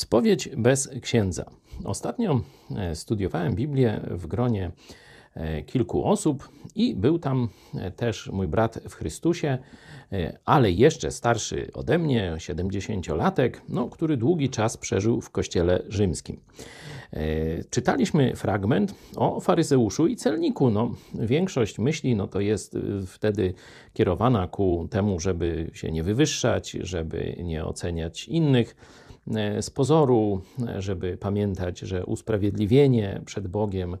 Spowiedź bez księdza. Ostatnio e, studiowałem Biblię w gronie e, kilku osób i był tam e, też mój brat w Chrystusie, ale jeszcze starszy ode mnie, 70-latek, no, który długi czas przeżył w kościele rzymskim. Czytaliśmy fragment o faryzeuszu i celniku. No, większość myśli no, to jest wtedy kierowana ku temu, żeby się nie wywyższać, żeby nie oceniać innych z pozoru, e, żeby pamiętać, że usprawiedliwienie przed Bogiem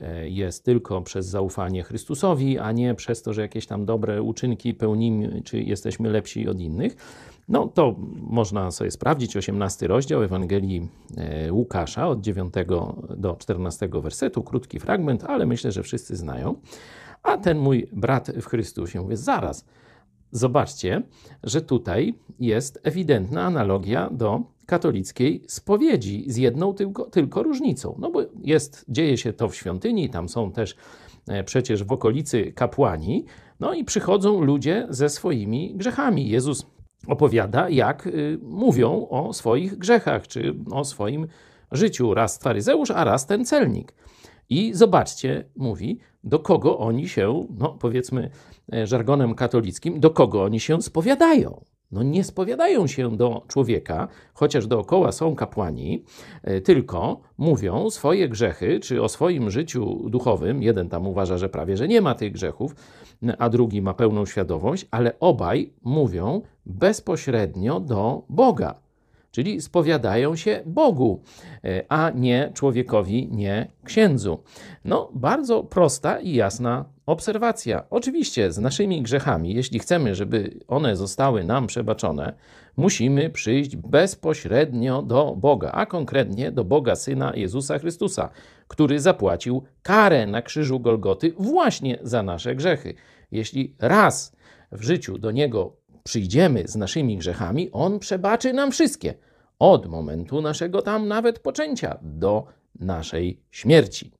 e, jest tylko przez zaufanie Chrystusowi, a nie przez to, że jakieś tam dobre uczynki pełnimy, czy jesteśmy lepsi od innych. No to można sobie sprawdzić, 18 rozdział Ewangelii Łukasza od 9 do 14 wersetu, krótki fragment, ale myślę, że wszyscy znają. A ten mój brat w Chrystusie mówi, zaraz, zobaczcie, że tutaj jest ewidentna analogia do katolickiej spowiedzi z jedną tylko, tylko różnicą. No bo jest, dzieje się to w świątyni, tam są też e, przecież w okolicy kapłani, no i przychodzą ludzie ze swoimi grzechami. Jezus opowiada, jak y, mówią o swoich grzechach, czy o swoim życiu. Raz faryzeusz, a raz ten celnik. I zobaczcie, mówi, do kogo oni się, no powiedzmy e, żargonem katolickim, do kogo oni się spowiadają no nie spowiadają się do człowieka, chociaż dookoła są kapłani, e, tylko mówią swoje grzechy, czy o swoim życiu duchowym. Jeden tam uważa, że prawie że nie ma tych grzechów, a drugi ma pełną świadomość, ale obaj mówią bezpośrednio do Boga. Czyli spowiadają się Bogu, e, a nie człowiekowi, nie księdzu. No, bardzo prosta i jasna obserwacja. Oczywiście z naszymi grzechami, jeśli chcemy, żeby one zostały nam przebaczone, musimy przyjść bezpośrednio do Boga, a konkretnie do Boga Syna Jezusa Chrystusa, który zapłacił karę na krzyżu Golgoty właśnie za nasze grzechy. Jeśli raz w życiu do Niego przyjdziemy z naszymi grzechami, On przebaczy nam wszystkie. Od momentu naszego tam nawet poczęcia do naszej śmierci.